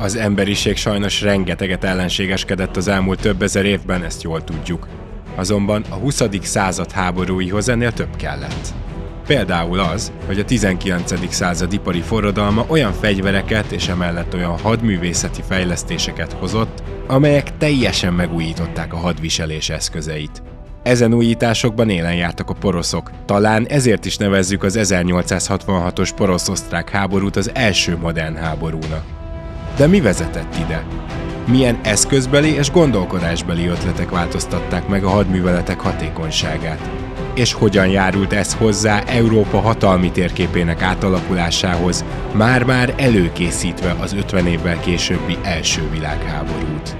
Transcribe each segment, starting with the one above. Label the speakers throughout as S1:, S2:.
S1: Az emberiség sajnos rengeteget ellenségeskedett az elmúlt több ezer évben, ezt jól tudjuk. Azonban a 20. század háborúihoz ennél több kellett. Például az, hogy a 19. század ipari forradalma olyan fegyvereket és emellett olyan hadművészeti fejlesztéseket hozott, amelyek teljesen megújították a hadviselés eszközeit. Ezen újításokban élen jártak a poroszok. Talán ezért is nevezzük az 1866-os porosz-osztrák háborút az első modern háborúnak. De mi vezetett ide? Milyen eszközbeli és gondolkodásbeli ötletek változtatták meg a hadműveletek hatékonyságát? És hogyan járult ez hozzá Európa hatalmi térképének átalakulásához, már-már előkészítve az 50 évvel későbbi első világháborút?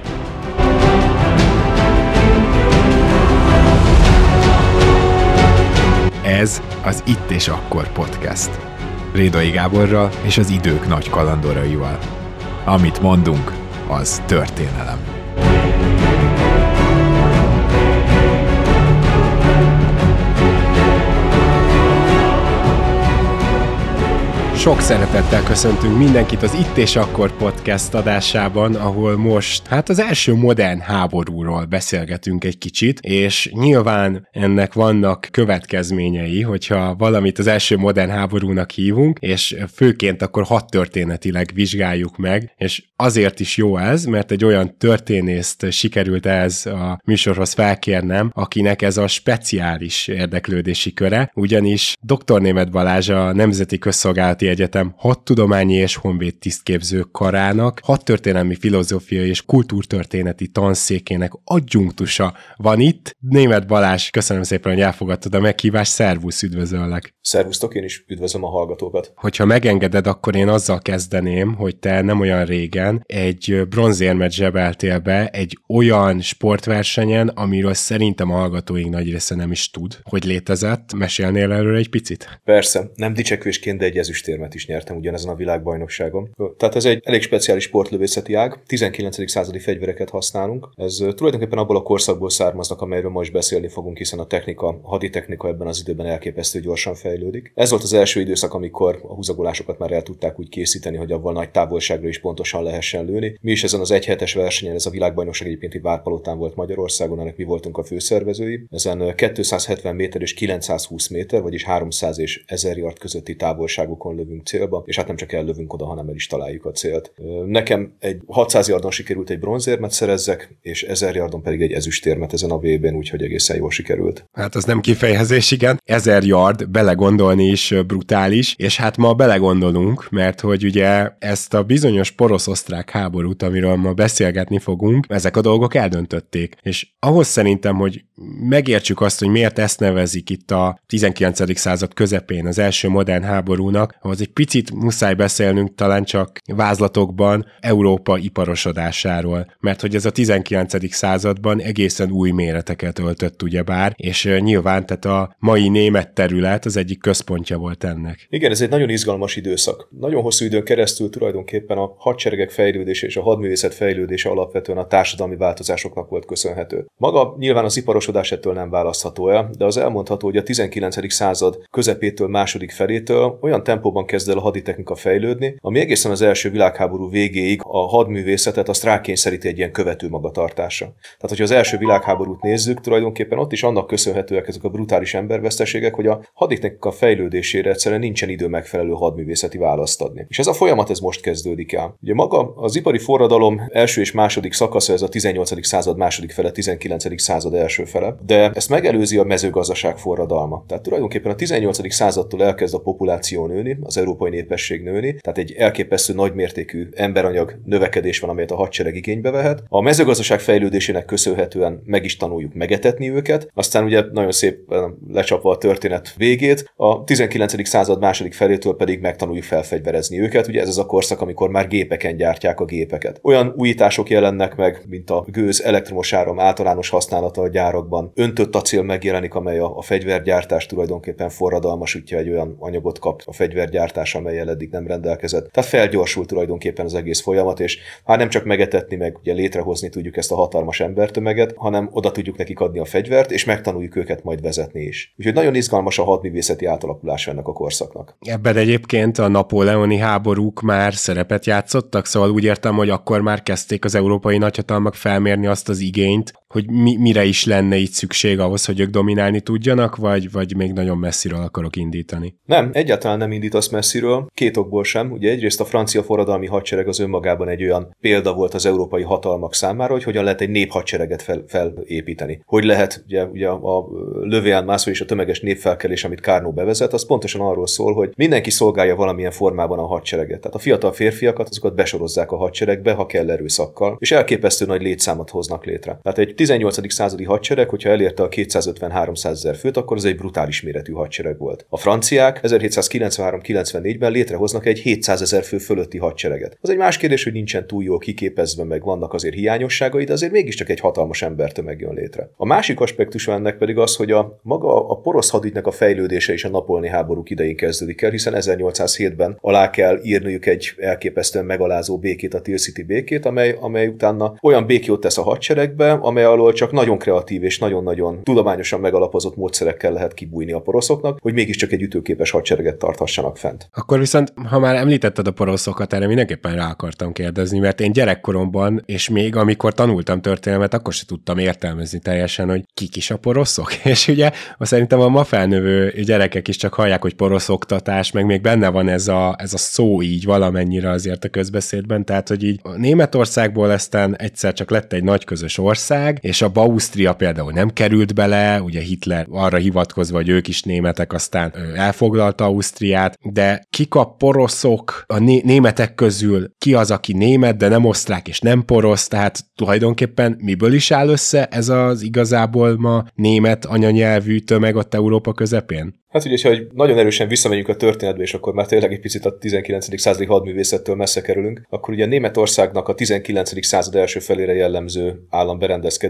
S1: Ez az Itt és Akkor podcast. Rédai Gáborral és az idők nagy kalandoraival. Amit mondunk, az történelem. Sok szeretettel köszöntünk mindenkit az Itt és Akkor podcast adásában, ahol most hát az első modern háborúról beszélgetünk egy kicsit, és nyilván ennek vannak következményei, hogyha valamit az első modern háborúnak hívunk, és főként akkor hat történetileg vizsgáljuk meg, és azért is jó ez, mert egy olyan történészt sikerült ez a műsorhoz felkérnem, akinek ez a speciális érdeklődési köre, ugyanis dr. Német Balázs a Nemzeti Közszolgálati Egyetem hadtudományi és honvéd tisztképző karának, hadtörténelmi filozófia és kultúrtörténeti tanszékének adjunktusa van itt. Német Balázs, köszönöm szépen, hogy elfogadtad a meghívást, szervusz, üdvözöllek!
S2: Szervusztok, én is üdvözlöm a hallgatókat!
S1: Hogyha megengeded, akkor én azzal kezdeném, hogy te nem olyan régen egy bronzérmet zsebeltél be egy olyan sportversenyen, amiről szerintem a hallgatóink nagy része nem is tud, hogy létezett. Mesélnél erről egy picit?
S2: Persze, nem dicsekvésként, de egy ezüstérmet érmet is nyertem ugyanezen a világbajnokságon. Tehát ez egy elég speciális sportlövészeti ág, 19. századi fegyvereket használunk. Ez tulajdonképpen abból a korszakból származnak, amelyről most beszélni fogunk, hiszen a technika, a haditechnika ebben az időben elképesztő gyorsan fejlődik. Ez volt az első időszak, amikor a húzagolásokat már el tudták úgy készíteni, hogy abban nagy távolságra is pontosan lehessen lőni. Mi is ezen az egyhetes versenyen, ez a világbajnokság egyébként itt Várpalotán volt Magyarországon, ennek mi voltunk a főszervezői. Ezen 270 méter és 920 méter, vagyis 300 és 1000 yard közötti távolságokon lövünk lövünk célba, és hát nem csak ellövünk oda, hanem el is találjuk a célt. Nekem egy 600 yardon sikerült egy bronzérmet szerezzek, és 1000 yardon pedig egy ezüstérmet ezen a VB-n, úgyhogy egészen jól sikerült.
S1: Hát az nem kifejezés, igen. 1000 yard, belegondolni is brutális, és hát ma belegondolunk, mert hogy ugye ezt a bizonyos porosz-osztrák háborút, amiről ma beszélgetni fogunk, ezek a dolgok eldöntötték. És ahhoz szerintem, hogy megértsük azt, hogy miért ezt nevezik itt a 19. század közepén az első modern háborúnak, ahhoz egy picit muszáj beszélnünk talán csak vázlatokban Európa iparosodásáról, mert hogy ez a 19. században egészen új méreteket öltött ugyebár, és nyilván tehát a mai német terület az egyik központja volt ennek.
S2: Igen, ez egy nagyon izgalmas időszak. Nagyon hosszú időn keresztül tulajdonképpen a hadseregek fejlődése és a hadművészet fejlődése alapvetően a társadalmi változásoknak volt köszönhető. Maga nyilván az iparosodás ettől nem választható el, de az elmondható, hogy a 19. század közepétől második felétől olyan tempóban kezd el a haditechnika fejlődni, ami egészen az első világháború végéig a hadművészetet azt rákényszeríti egy ilyen követő magatartásra. Tehát, hogyha az első világháborút nézzük, tulajdonképpen ott is annak köszönhetőek ezek a brutális emberveszteségek, hogy a haditechnika fejlődésére egyszerűen nincsen idő megfelelő hadművészeti választ adni. És ez a folyamat ez most kezdődik el. Ugye maga az ipari forradalom első és második szakasza, ez a 18. század második fele, 19. század első fele, de ezt megelőzi a mezőgazdaság forradalma. Tehát tulajdonképpen a 18. századtól elkezd a populáció nőni, az európai népesség nőni, tehát egy elképesztő nagymértékű emberanyag növekedés van, amelyet a hadsereg igénybe vehet. A mezőgazdaság fejlődésének köszönhetően meg is tanuljuk megetetni őket, aztán ugye nagyon szép lecsapva a történet végét, a 19. század második felétől pedig megtanuljuk felfegyverezni őket, ugye ez az a korszak, amikor már gépeken gyártják a gépeket. Olyan újítások jelennek meg, mint a gőz elektromos áram általános használata a gyárakban, öntött acél megjelenik, amely a, a fegyvergyártás tulajdonképpen forradalmasítja egy olyan anyagot kap a fegyvergyártás, amelyel eddig nem rendelkezett. Tehát felgyorsult tulajdonképpen az egész folyamat, és hát nem csak megetetni, meg ugye létrehozni tudjuk ezt a hatalmas embertömeget, hanem oda tudjuk nekik adni a fegyvert, és megtanuljuk őket majd vezetni is. Úgyhogy nagyon izgalmas a hadművészeti átalakulás ennek a korszaknak.
S1: Ebben egyébként a napóleoni háborúk már szerepet játszottak, szóval úgy értem, hogy akkor már kezdték az európai nagyhatalmak felmérni azt az igényt, hogy mi, mire is lenne itt szükség ahhoz, hogy ők dominálni tudjanak, vagy, vagy még nagyon messziről akarok indítani?
S2: Nem, egyáltalán nem indítasz messziről, két okból sem. Ugye egyrészt a francia forradalmi hadsereg az önmagában egy olyan példa volt az európai hatalmak számára, hogy hogyan lehet egy néphadsereget fel, felépíteni. Hogy lehet, ugye, ugye a Lövéán Mászó és a tömeges népfelkelés, amit Kárnó bevezet, az pontosan arról szól, hogy mindenki szolgálja valamilyen formában a hadsereget. Tehát a fiatal férfiakat, azokat besorozzák a hadseregbe, ha kell erőszakkal, és elképesztő nagy létszámot hoznak létre. Tehát egy 18. századi hadsereg, hogyha elérte a 250-300 ezer főt, akkor ez egy brutális méretű hadsereg volt. A franciák 1793-94-ben létrehoznak egy 700 ezer fő fölötti hadsereget. Az egy más kérdés, hogy nincsen túl jól kiképezve, meg vannak azért hiányosságai, de azért mégiscsak egy hatalmas embertömeg jön létre. A másik aspektus ennek pedig az, hogy a maga a porosz hadügynek a fejlődése is a napolni háborúk idején kezdődik el, hiszen 1807-ben alá kell írniuk egy elképesztően megalázó békét, a Teal City békét, amely, amely utána olyan békjót tesz a hadseregbe, amely alól csak nagyon kreatív és nagyon-nagyon tudományosan megalapozott módszerekkel lehet kibújni a poroszoknak, hogy mégiscsak egy ütőképes hadsereget tarthassanak fent.
S1: Akkor viszont, ha már említetted a poroszokat, erre mindenképpen rá akartam kérdezni, mert én gyerekkoromban, és még amikor tanultam történelmet, akkor se tudtam értelmezni teljesen, hogy kik is a poroszok. És ugye szerintem a ma felnövő gyerekek is csak hallják, hogy poroszoktatás, meg még benne van ez a, ez a szó így valamennyire azért a közbeszédben, tehát hogy így Németországból aztán egyszer csak lett egy nagy közös ország, és a Ausztria például nem került bele, ugye Hitler arra hivatkozva, hogy ők is németek, aztán elfoglalta Ausztriát, de kik a poroszok a né- németek közül, ki az, aki német, de nem osztrák és nem porosz, tehát tulajdonképpen miből is áll össze ez az igazából ma német anyanyelvű tömeg ott Európa közepén?
S2: Hát ugye, hogy nagyon erősen visszamegyünk a történetbe, és akkor már tényleg egy picit a 19. századi hadművészettől messze kerülünk, akkor ugye Németországnak a 19. század első felére jellemző állam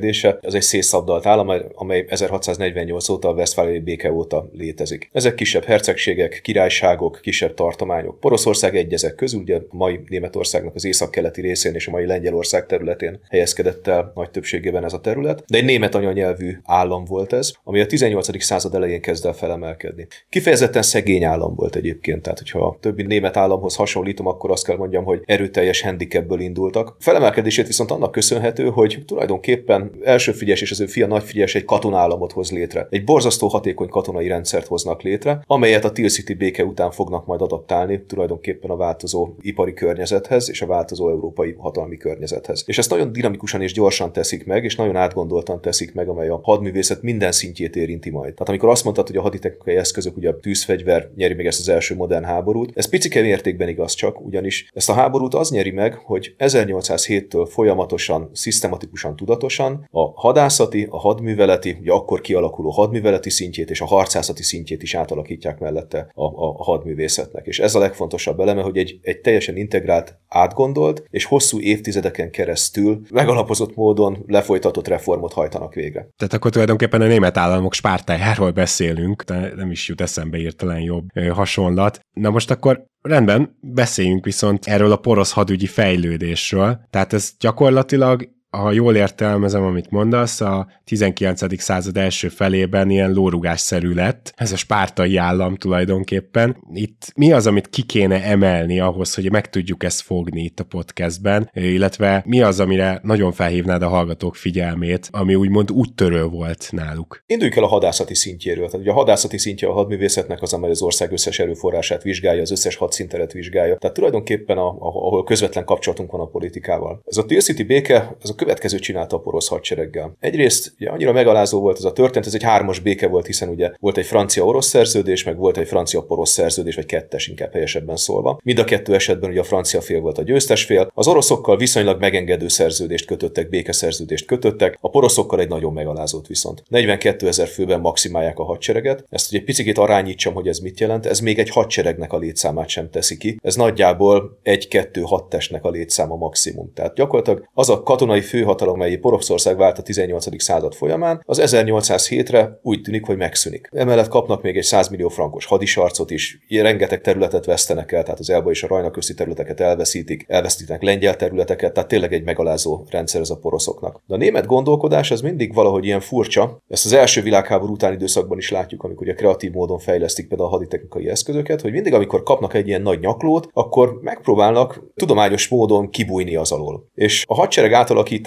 S2: berendezkedése, az egy szétszabdalt állam, amely 1648 óta a Westfáliai béke óta létezik. Ezek kisebb hercegségek, királyságok, kisebb tartományok. Poroszország egy ezek közül, ugye a mai Németországnak az északkeleti részén és a mai Lengyelország területén helyezkedett el nagy többségében ez a terület, de egy német anyanyelvű állam volt ez, ami a 18. század elején kezd el felemelkedni. Kifejezetten szegény állam volt egyébként, tehát hogyha a többi német államhoz hasonlítom, akkor azt kell mondjam, hogy erőteljes handicapből indultak. Felemelkedését viszont annak köszönhető, hogy tulajdonképpen első figyes és az ő fia nagy figyes egy katonállamot hoz létre. Egy borzasztó hatékony katonai rendszert hoznak létre, amelyet a Teal City béke után fognak majd adaptálni tulajdonképpen a változó ipari környezethez és a változó európai hatalmi környezethez. És ezt nagyon dinamikusan és gyorsan teszik meg, és nagyon átgondoltan teszik meg, amely a hadművészet minden szintjét érinti majd. Tehát amikor azt mondtad, hogy a haditechnikai eszközök, ugye a tűzfegyver nyeri meg ezt az első modern háborút. Ez picike mértékben igaz csak, ugyanis ezt a háborút az nyeri meg, hogy 1807-től folyamatosan, szisztematikusan, tudatosan a hadászati, a hadműveleti, ugye akkor kialakuló hadműveleti szintjét és a harcászati szintjét is átalakítják mellette a, a, a hadművészetnek. És ez a legfontosabb eleme, hogy egy, egy teljesen integrált, átgondolt és hosszú évtizedeken keresztül megalapozott módon lefolytatott reformot hajtanak végre.
S1: Tehát akkor tulajdonképpen a német államok spártájáról beszélünk, de nem is jut eszembe írtelen jobb hasonlat. Na most akkor rendben, beszéljünk viszont erről a porosz hadügyi fejlődésről. Tehát ez gyakorlatilag ha jól értelmezem, amit mondasz, a 19. század első felében ilyen lórugásszerű lett, ez a spártai állam tulajdonképpen. Itt mi az, amit ki kéne emelni ahhoz, hogy meg tudjuk ezt fogni itt a podcastben, illetve mi az, amire nagyon felhívnád a hallgatók figyelmét, ami úgymond úttörő volt náluk?
S2: Induljunk el a hadászati szintjéről. Tehát ugye a hadászati szintje a hadművészetnek az, amely az ország összes erőforrását vizsgálja, az összes hadszinteret vizsgálja. Tehát tulajdonképpen, a, ahol közvetlen kapcsolatunk van a politikával. Ez a Teal City béke, ez a következő csinálta a porosz hadsereggel. Egyrészt ugye, annyira megalázó volt ez a történet, ez egy hármas béke volt, hiszen ugye volt egy francia-orosz szerződés, meg volt egy francia-porosz szerződés, vagy kettes inkább helyesebben szólva. Mind a kettő esetben ugye a francia fél volt a győztes fél. Az oroszokkal viszonylag megengedő szerződést kötöttek, békeszerződést kötöttek, a poroszokkal egy nagyon megalázót viszont. 42 ezer főben maximálják a hadsereget. Ezt ugye picit arányítsam, hogy ez mit jelent. Ez még egy hadseregnek a létszámát sem teszi ki. Ez nagyjából egy-kettő hat testnek a létszáma maximum. Tehát gyakorlatilag az a katonai főhatalom, mely Poroszország vált a 18. század folyamán, az 1807-re úgy tűnik, hogy megszűnik. Emellett kapnak még egy 100 millió frankos hadisarcot is, rengeteg területet vesztenek el, tehát az Elba és a Rajna közti területeket elveszítik, elveszítenek lengyel területeket, tehát tényleg egy megalázó rendszer ez a poroszoknak. De a német gondolkodás az mindig valahogy ilyen furcsa. Ezt az első világháború utáni időszakban is látjuk, amikor ugye kreatív módon fejlesztik például a haditechnikai eszközöket, hogy mindig, amikor kapnak egy ilyen nagy nyaklót, akkor megpróbálnak tudományos módon kibújni az alól. És a hadsereg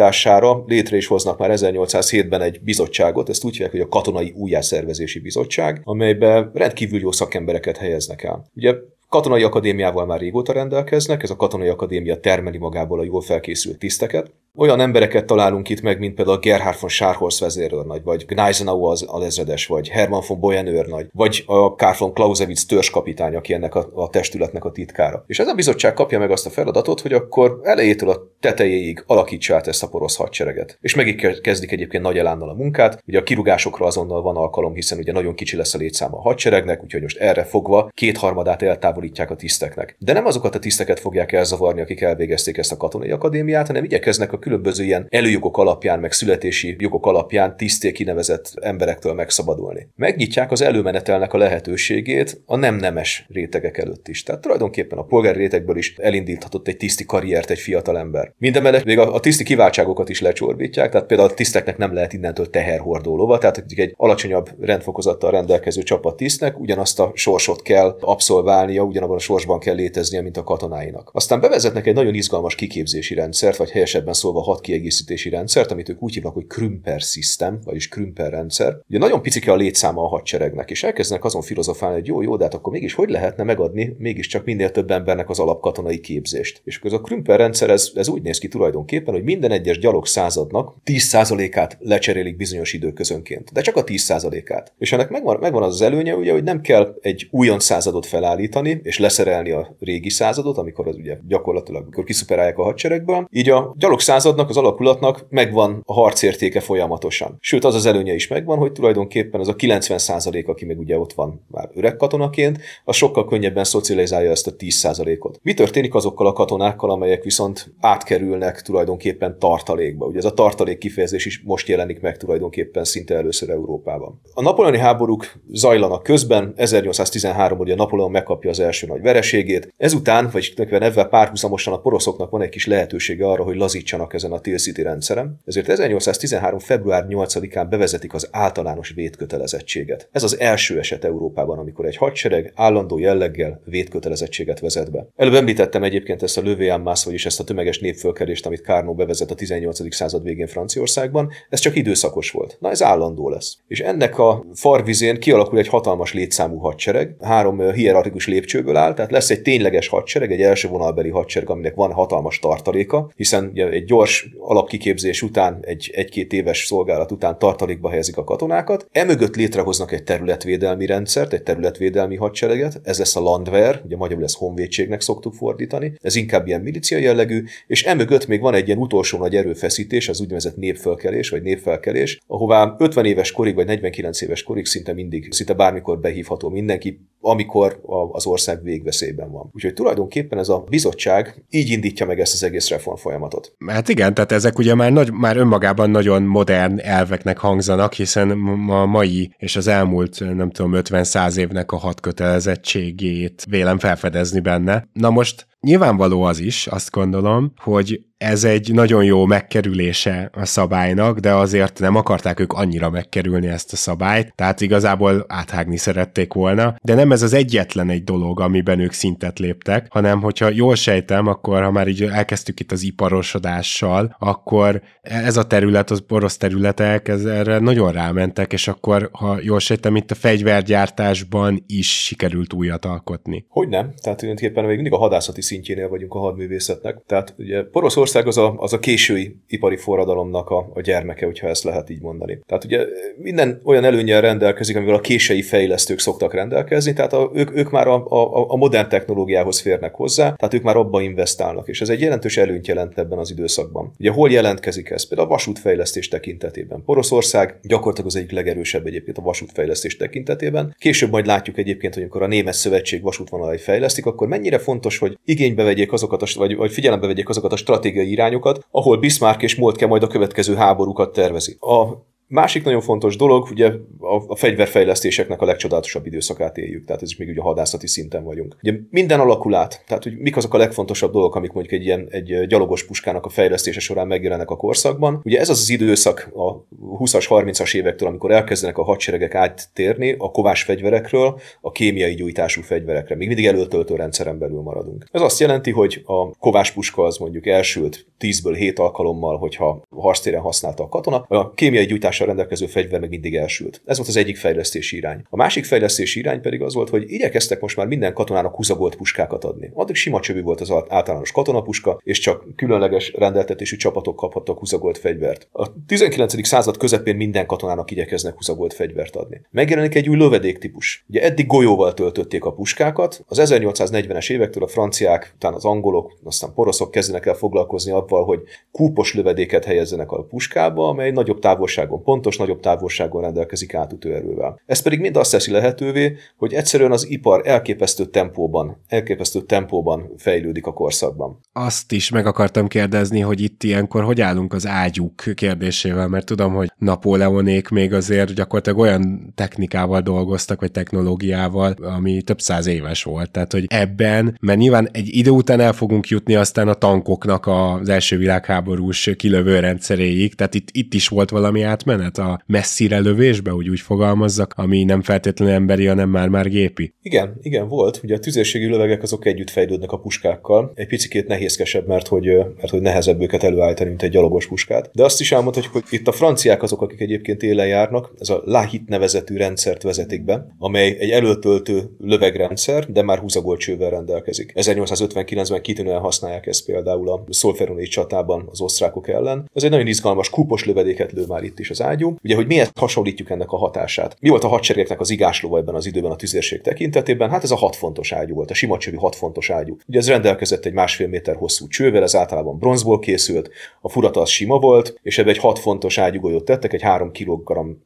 S2: átalakítására létre is hoznak már 1807-ben egy bizottságot, ezt úgy hívják, hogy a Katonai Újjászervezési Bizottság, amelybe rendkívül jó szakembereket helyeznek el. Ugye Katonai akadémiával már régóta rendelkeznek, ez a katonai akadémia termeli magából a jól felkészült tiszteket, olyan embereket találunk itt meg, mint például Gerhard von Scharhorst vezérőrnagy, vagy Gneisenau az alezredes, vagy Hermann von Boyen őrnagy, vagy a Karl von Clausewitz törzskapitány, aki ennek a, a testületnek a titkára. És ez a bizottság kapja meg azt a feladatot, hogy akkor elejétől a tetejéig alakítsa át ezt a porosz hadsereget. És meg kezdik egyébként nagy elánnal a munkát. Ugye a kirugásokra azonnal van alkalom, hiszen ugye nagyon kicsi lesz a létszáma a hadseregnek, úgyhogy most erre fogva kétharmadát eltávolítják a tiszteknek. De nem azokat a tiszteket fogják elzavarni, akik elvégezték ezt a katonai akadémiát, hanem igyekeznek a különböző ilyen előjogok alapján, meg születési jogok alapján tiszté kinevezett emberektől megszabadulni. Megnyitják az előmenetelnek a lehetőségét a nem nemes rétegek előtt is. Tehát tulajdonképpen a polgári rétegből is elindíthatott egy tiszti karriert egy fiatal ember. Mindemellett még a, a tiszti kiváltságokat is lecsorbítják, tehát például a tiszteknek nem lehet innentől teherhordó lova, tehát egy alacsonyabb rendfokozattal rendelkező csapat tisztnek ugyanazt a sorsot kell abszolválnia, ugyanabban a sorsban kell léteznie, mint a katonáinak. Aztán bevezetnek egy nagyon izgalmas kiképzési rendszert, vagy helyesebben szólva hat kiegészítési rendszert, amit ők úgy hívnak, hogy Krümper System, vagyis Krümper rendszer. Ugye nagyon picike a létszáma a hadseregnek, és elkezdenek azon filozofálni, hogy jó, jó, de hát akkor mégis hogy lehetne megadni mégiscsak minél több embernek az alapkatonai képzést. És akkor ez a Krümper rendszer, ez, ez úgy néz ki tulajdonképpen, hogy minden egyes gyalog századnak 10%-át lecserélik bizonyos időközönként, de csak a 10%-át. És ennek megvan, megvan az, az előnye, ugye, hogy nem kell egy újon századot felállítani, és leszerelni a régi századot, amikor az ugye gyakorlatilag, amikor kiszuperálják a hadseregből. Így a gyalog századnak, az alakulatnak megvan a harcértéke folyamatosan. Sőt, az az előnye is megvan, hogy tulajdonképpen az a 90%, aki meg ugye ott van már öreg katonaként, az sokkal könnyebben szocializálja ezt a 10%-ot. Mi történik azokkal a katonákkal, amelyek viszont átkerülnek tulajdonképpen tartalékba? Ugye ez a tartalék kifejezés is most jelenik meg tulajdonképpen szinte először Európában. A napoleoni háborúk zajlanak közben, 1813 ugye Napóleon megkapja az első nagy vereségét, ezután, vagy tulajdonképpen ebben párhuzamosan a poroszoknak van egy kis lehetősége arra, hogy lazítsanak ezen a Steel City rendszerem, ezért 1813. február 8-án bevezetik az általános védkötelezettséget. Ez az első eset Európában, amikor egy hadsereg állandó jelleggel védkötelezettséget vezet be. Előbb említettem egyébként ezt a Lövé Mass, vagyis ezt a tömeges népfölkerést, amit Kárnó bevezet a 18. század végén Franciaországban, ez csak időszakos volt. Na ez állandó lesz. És ennek a farvizén kialakul egy hatalmas létszámú hadsereg, három hierarchikus lépcsőből áll, tehát lesz egy tényleges hadsereg, egy első vonalbeli hadsereg, aminek van hatalmas tartaléka, hiszen egy gyors alapkiképzés után, egy, egy-két éves szolgálat után tartalékba helyezik a katonákat. Emögött létrehoznak egy területvédelmi rendszert, egy területvédelmi hadsereget, ez lesz a Landwehr, ugye magyarul lesz honvédségnek szoktuk fordítani, ez inkább ilyen milícia jellegű, és emögött még van egy ilyen utolsó nagy erőfeszítés, az úgynevezett népfelkelés, vagy népfelkelés, ahová 50 éves korig, vagy 49 éves korig szinte mindig, szinte bármikor behívható mindenki, amikor az ország végveszélyben van. Úgyhogy tulajdonképpen ez a bizottság így indítja meg ezt az egész reform folyamatot.
S1: Hát igen, tehát ezek ugye már, nagy, már önmagában nagyon modern elveknek hangzanak, hiszen a mai és az elmúlt, nem tudom, 50-100 évnek a hat kötelezettségét vélem felfedezni benne. Na most nyilvánvaló az is, azt gondolom, hogy ez egy nagyon jó megkerülése a szabálynak, de azért nem akarták ők annyira megkerülni ezt a szabályt, tehát igazából áthágni szerették volna, de nem ez az egyetlen egy dolog, amiben ők szintet léptek, hanem hogyha jól sejtem, akkor ha már így elkezdtük itt az iparosodással, akkor ez a terület, az orosz területek, ez erre nagyon rámentek, és akkor, ha jól sejtem, itt a fegyvergyártásban is sikerült újat alkotni.
S2: Hogy nem? Tehát tulajdonképpen még mindig a hadászati szintjénél vagyunk a hadművészetnek. Tehát ugye Poroszország az a, az a késői ipari forradalomnak a, a gyermeke, hogyha ezt lehet így mondani. Tehát ugye minden olyan előnyel rendelkezik, amivel a késői fejlesztők szoktak rendelkezni, tehát a, ők, ők már a, a, a modern technológiához férnek hozzá, tehát ők már abba investálnak, és ez egy jelentős előnyt jelent ebben az időszakban. Ugye hol jelentkezik ez? Például a vasútfejlesztés tekintetében. Poroszország gyakorlatilag az egyik legerősebb egyébként a vasútfejlesztés tekintetében. Később majd látjuk egyébként, hogy amikor a Német Szövetség vasútvonalai fejlesztik, akkor mennyire fontos, hogy igénybe vegyék azokat, a, vagy, vagy figyelembe vegyék azokat a stratégiai irányokat, ahol Bismarck és Moltke majd a következő háborúkat tervezi. A Másik nagyon fontos dolog, ugye a, a fegyverfejlesztéseknek a legcsodálatosabb időszakát éljük, tehát ez is még ugye a hadászati szinten vagyunk. Ugye minden alakul át, tehát hogy mik azok a legfontosabb dolgok, amik mondjuk egy ilyen egy gyalogos puskának a fejlesztése során megjelennek a korszakban. Ugye ez az az időszak a 20-as, 30-as évektől, amikor elkezdenek a hadseregek áttérni a kovás fegyverekről a kémiai gyújtású fegyverekre. Még mindig előtöltő rendszeren belül maradunk. Ez azt jelenti, hogy a kovás puska az mondjuk elsült 10-ből 7 alkalommal, hogyha harctéren használta a katona, a kémiai gyújtás hatással rendelkező fegyver meg mindig elsült. Ez volt az egyik fejlesztési irány. A másik fejlesztési irány pedig az volt, hogy igyekeztek most már minden katonának húzagolt puskákat adni. Addig sima csövű volt az általános katonapuska, és csak különleges rendeltetésű csapatok kaphattak húzagolt fegyvert. A 19. század közepén minden katonának igyekeznek húzagolt fegyvert adni. Megjelenik egy új lövedéktípus. Ugye eddig golyóval töltötték a puskákat, az 1840-es évektől a franciák, utána az angolok, aztán poroszok kezdenek el foglalkozni avval, hogy kúpos lövedéket helyezzenek a puskába, amely nagyobb távolságon pontos, nagyobb távolságon rendelkezik átütőerővel. Ez pedig mind azt teszi lehetővé, hogy egyszerűen az ipar elképesztő tempóban, elképesztő tempóban fejlődik a korszakban.
S1: Azt is meg akartam kérdezni, hogy itt ilyenkor hogy állunk az ágyuk kérdésével, mert tudom, hogy Napóleonék még azért gyakorlatilag olyan technikával dolgoztak, vagy technológiával, ami több száz éves volt. Tehát, hogy ebben, mert nyilván egy idő után el fogunk jutni aztán a tankoknak az első világháborús kilövő rendszeréig, tehát itt, itt is volt valami átmenet átmenet a messzire lövésbe, hogy úgy fogalmazzak, ami nem feltétlenül emberi, hanem már-már gépi.
S2: Igen, igen, volt. Ugye a tüzérségi lövegek azok együtt fejlődnek a puskákkal. Egy picit nehézkesebb, mert hogy, mert hogy nehezebb őket előállítani, mint egy gyalogos puskát. De azt is elmondhatjuk, hogy itt a franciák azok, akik egyébként élen járnak, ez a Lahit nevezetű rendszert vezetik be, amely egy előtöltő lövegrendszer, de már húzagolcsővel rendelkezik. 1859-ben kitűnően használják ezt például a Szolferoni csatában az osztrákok ellen. Ez egy nagyon izgalmas, kupos lövedéket lő már itt is az ágyú. Ugye, hogy miért hasonlítjuk ennek a hatását? Mi volt a hadseregeknek az igásló ebben az időben a tüzérség tekintetében? Hát ez a 6 fontos ágyú volt, a sima csövű 6 fontos ágyú. Ugye ez rendelkezett egy másfél méter hosszú csővel, ez általában bronzból készült, a furata az sima volt, és ebbe egy 6 fontos ágyúgolyót tettek, egy 3 kg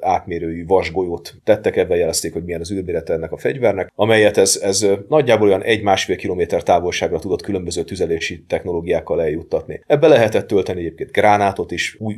S2: átmérőjű vasgolyót tettek, ebben jelezték, hogy milyen az űrmérete ennek a fegyvernek, amelyet ez, ez nagyjából olyan egy-másfél kilométer távolságra tudott különböző tüzelési technológiákkal eljuttatni. Ebbe lehetett tölteni egyébként gránátot is, új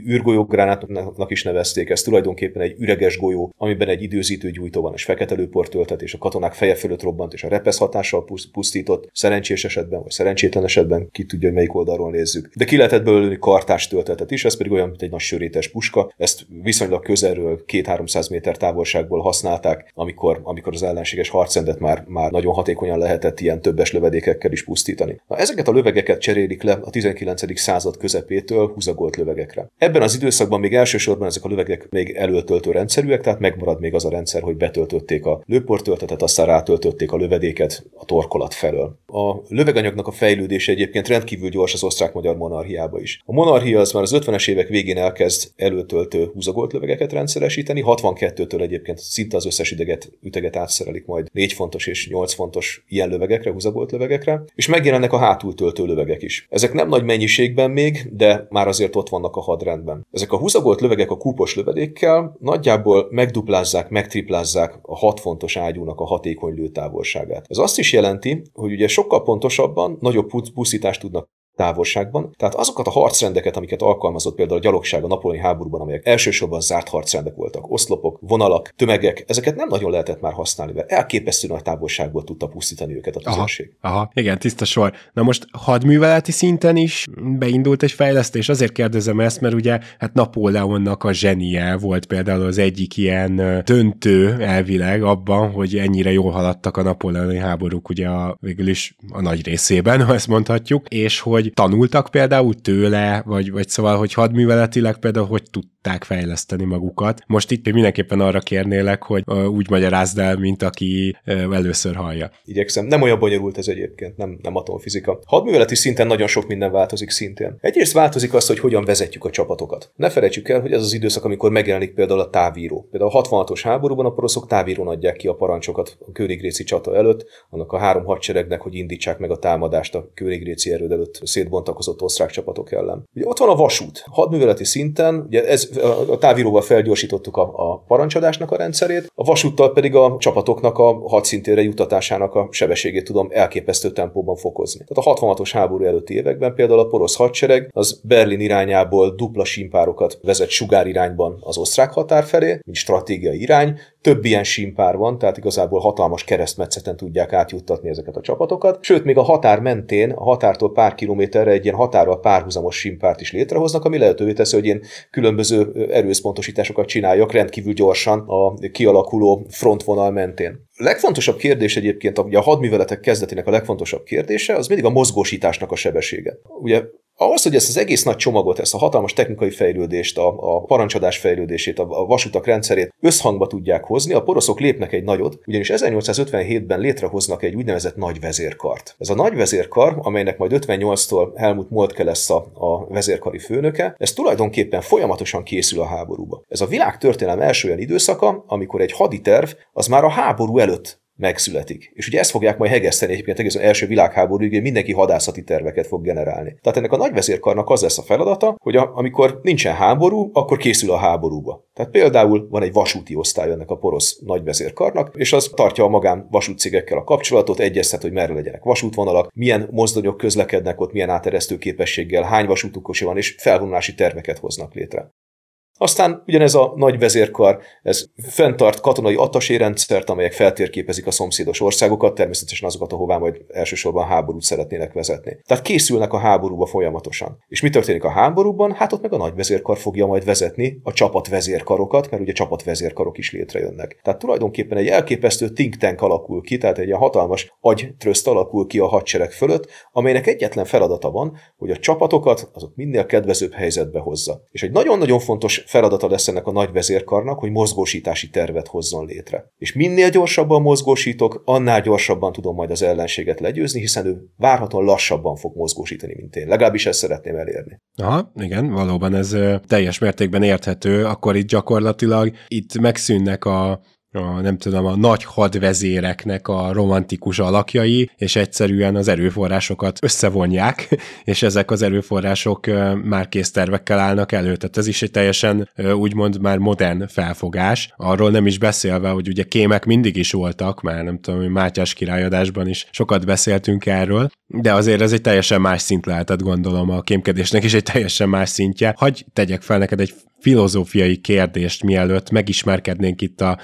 S2: űrgolyógránátnak is nevezték, ez tulajdonképpen egy üreges golyó, amiben egy időzítő gyújtó van, és fekete lőport töltet, és a katonák feje fölött robbant, és a repesz hatással pusztított, szerencsés esetben, vagy szerencsétlen esetben, ki tudja, hogy melyik oldalról nézzük. De ki lehetett belőle kartás töltetet is, ez pedig olyan, mint egy nagy sörétes puska, ezt viszonylag közelről 2-300 méter távolságból használták, amikor, amikor az ellenséges harcendet már, már nagyon hatékonyan lehetett ilyen többes lövedékekkel is pusztítani. Na, ezeket a lövegeket cserélik le a 19. század közepétől húzagolt lövegekre. Ebben az időszakban még elsősorban elsősorban ezek a lövegek még előtöltő rendszerűek, tehát megmarad még az a rendszer, hogy betöltötték a lőportöltetet, aztán rátöltötték a lövedéket a torkolat felől. A löveganyagnak a fejlődése egyébként rendkívül gyors az osztrák-magyar monarchiába is. A monarchia az már az 50-es évek végén elkezd előtöltő húzagolt lövegeket rendszeresíteni, 62-től egyébként szinte az összes ideget, üteget átszerelik majd 4 fontos és 8 fontos ilyen lövegekre, húzagolt lövegekre, és megjelennek a hátul töltő lövegek is. Ezek nem nagy mennyiségben még, de már azért ott vannak a hadrendben. Ezek a húzagolt lövegek a kúpos lövedékkel nagyjából megduplázzák, megtriplázzák a 6 fontos ágyúnak a hatékony lőtávolságát. Ez azt is jelenti, hogy ugye sokkal pontosabban nagyobb pusztítást tudnak távolságban. Tehát azokat a harcrendeket, amiket alkalmazott például a gyalogság a napolói háborúban, amelyek elsősorban zárt harcrendek voltak, oszlopok, vonalak, tömegek, ezeket nem nagyon lehetett már használni, mert elképesztő nagy távolságból tudta pusztítani őket a tüzérség.
S1: Aha, aha, igen, tiszta sor. Na most hadműveleti szinten is beindult egy fejlesztés, azért kérdezem ezt, mert ugye hát Napóleonnak a zsenie volt például az egyik ilyen döntő elvileg abban, hogy ennyire jól haladtak a napóleoni háborúk ugye a, végül is a nagy részében, ha ezt mondhatjuk, és hogy hogy tanultak például tőle, vagy, vagy szóval, hogy hadműveletileg például hogy tudták fejleszteni magukat. Most itt mindenképpen arra kérnélek, hogy úgy magyarázd el, mint aki először hallja.
S2: Igyekszem. Nem olyan bonyolult ez egyébként, nem, nem atomfizika. Hadműveleti szinten nagyon sok minden változik szintén. Egyrészt változik az, hogy hogyan vezetjük a csapatokat. Ne felejtsük el, hogy ez az időszak, amikor megjelenik például a távíró. Például a 66-os háborúban a poroszok távírón adják ki a parancsokat a Kőrigréci csata előtt, annak a három hadseregnek, hogy indítsák meg a támadást a Kőrigréci erőd előtt szétbontakozott osztrák csapatok ellen. Ugye ott van a vasút. Hadműveleti szinten, ugye ez, a távíróval felgyorsítottuk a, a parancsadásnak a rendszerét, a vasúttal pedig a csapatoknak a hadszintére jutatásának a sebességét tudom elképesztő tempóban fokozni. Tehát a 66-os háború előtti években például a porosz hadsereg az Berlin irányából dupla simpárokat vezet sugárirányban az osztrák határ felé, mint stratégiai irány, több ilyen simpár van, tehát igazából hatalmas keresztmetszeten tudják átjuttatni ezeket a csapatokat. Sőt, még a határ mentén, a határtól pár kilométerre egy ilyen határral párhuzamos simpárt is létrehoznak, ami lehetővé teszi, hogy én különböző erőszpontosításokat csináljak rendkívül gyorsan a kialakuló frontvonal mentén. Legfontosabb kérdés egyébként, ugye a hadműveletek kezdetének a legfontosabb kérdése, az mindig a mozgósításnak a sebessége. Ugye ahhoz, hogy ezt az egész nagy csomagot, ezt a hatalmas technikai fejlődést, a, a parancsadás fejlődését, a, a vasutak rendszerét összhangba tudják hozni, a poroszok lépnek egy nagyot, ugyanis 1857-ben létrehoznak egy úgynevezett nagy vezérkart. Ez a nagy vezérkar, amelynek majd 58-tól Helmut Moltke lesz a, a vezérkari főnöke, ez tulajdonképpen folyamatosan készül a háborúba. Ez a világ történelem első olyan időszaka, amikor egy haditerv az már a háború előtt megszületik. És ugye ezt fogják majd hegeszteni egyébként egész az első világháborúig, mindenki hadászati terveket fog generálni. Tehát ennek a nagyvezérkarnak az lesz a feladata, hogy a, amikor nincsen háború, akkor készül a háborúba. Tehát például van egy vasúti osztály ennek a porosz nagyvezérkarnak, és az tartja a magán vasútcégekkel a kapcsolatot, egyeztet, hogy merre legyenek vasútvonalak, milyen mozdonyok közlekednek ott, milyen áteresztő képességgel, hány vasútukos van, és felvonulási terveket hoznak létre. Aztán ugyanez a nagy vezérkar, ez fenntart katonai rendszert, amelyek feltérképezik a szomszédos országokat, természetesen azokat, ahová majd elsősorban háborút szeretnének vezetni. Tehát készülnek a háborúba folyamatosan. És mi történik a háborúban? Hát ott meg a nagy vezérkar fogja majd vezetni a csapatvezérkarokat, mert ugye csapatvezérkarok is létrejönnek. Tehát tulajdonképpen egy elképesztő think tank alakul ki, tehát egy ilyen hatalmas agytröszt alakul ki a hadsereg fölött, amelynek egyetlen feladata van, hogy a csapatokat azok minél kedvezőbb helyzetbe hozza. És egy nagyon-nagyon fontos feladata lesz ennek a nagy vezérkarnak, hogy mozgósítási tervet hozzon létre. És minél gyorsabban mozgósítok, annál gyorsabban tudom majd az ellenséget legyőzni, hiszen ő várhatóan lassabban fog mozgósítani, mint én. Legalábbis ezt szeretném elérni.
S1: Aha, igen, valóban ez teljes mértékben érthető, akkor itt gyakorlatilag itt megszűnnek a a, nem tudom, a nagy hadvezéreknek a romantikus alakjai, és egyszerűen az erőforrásokat összevonják, és ezek az erőforrások már kész tervekkel állnak elő. Tehát ez is egy teljesen úgymond már modern felfogás. Arról nem is beszélve, hogy ugye kémek mindig is voltak, már nem tudom, hogy Mátyás királyadásban is sokat beszéltünk erről, de azért ez egy teljesen más szint lehetett, gondolom, a kémkedésnek is egy teljesen más szintje. Hagy tegyek fel neked egy filozófiai kérdést, mielőtt megismerkednénk itt a